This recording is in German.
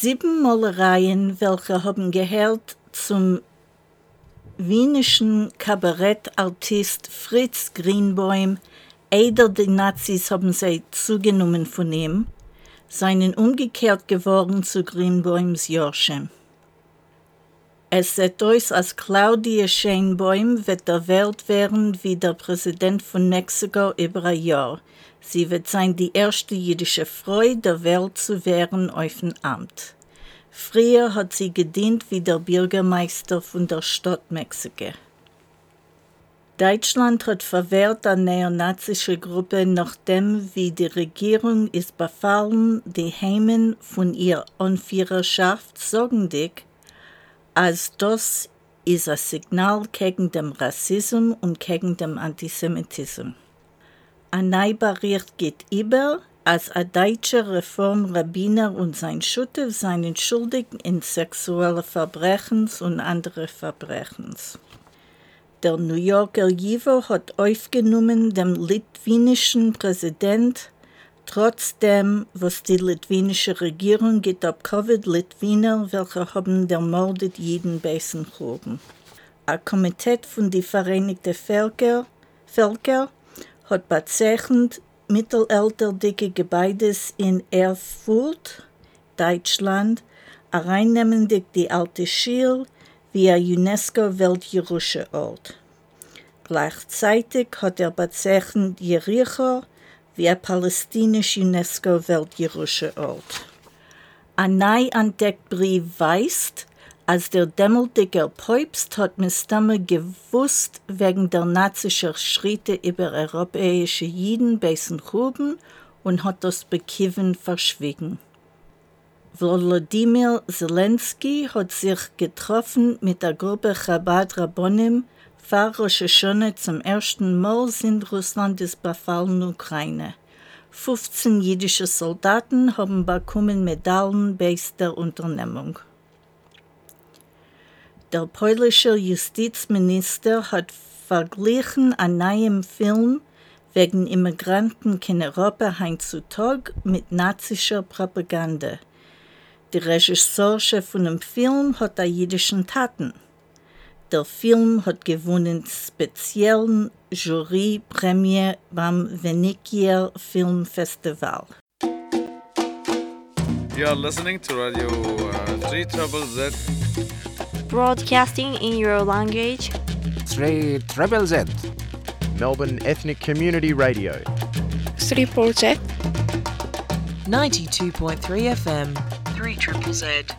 Sieben Malereien, welche haben gehört zum wienischen Kabarettartist Fritz Greenbäum, eider die Nazis haben sie zugenommen von ihm, seien umgekehrt geworden zu Greenbäums Jorschem. Es sieht aus, als Claudia Scheinbäum wird der Welt werden wie der Präsident von Mexiko über ein Jahr. Sie wird sein die erste jüdische Frau der Welt zu werden auf dem Amt. Früher hat sie gedient wie der Bürgermeister von der Stadt Mexiko. Deutschland hat verwehrt eine neonazische Gruppe, nachdem wie die Regierung ist befallen, die Heimen von ihrer Anführerschaft sorgendig, als das ist ein Signal gegen den Rassismus und gegen den Antisemitismus. Ein Neubericht geht über, als ein deutscher Reformrabbiner und sein Schutter seien schuldig in sexuelle Verbrechens und andere Verbrechens. Der New Yorker Jivo hat aufgenommen dem litwinischen Präsident, trotzdem, was die litwinische Regierung geht ab Covid Litwiner, welche haben der mordet jeden Besen gruben. Ein Komitee von die Vereinigten Völker, Völker hat bezeichnet mittelalterdicke Gebäudes in Erfurt, Deutschland, reinnehmendig die alte Schil wie ein UNESCO-Weltjüdischer Ort. Gleichzeitig hat er bezeichnet Jericho wie ein palästinisch UNESCO-Weltjüdischer Ort. Ein neu entdeckt Brief weist, als der dämmelige Päupst hat Mistamme gewusst wegen der nazischen Schritte über europäische Jiden beißen Huben und hat das Bekiven verschwiegen. Volodymyr Zelensky hat sich getroffen mit der Gruppe Chabad Rabbonim Rosh Hashanah zum ersten Mal sind Russland des befallenen Ukraine. 15 jüdische Soldaten haben bekommen Medaillen bei der Unternehmung. Der polnische Justizminister hat verglichen einen neuen Film wegen Immigranten in Europa heutzutage mit nazischer Propaganda. Der Regisseur von dem Film hat einen jüdischen Taten. Der Film hat gewonnen speziellen Juryprämie beim Venikier Filmfestival. You are listening to Radio uh, 3 Trouble Z. Broadcasting in your language. 3 Treble Z. Melbourne Ethnic Community Radio. 3 Project. 92.3 FM. 3 Triple Z.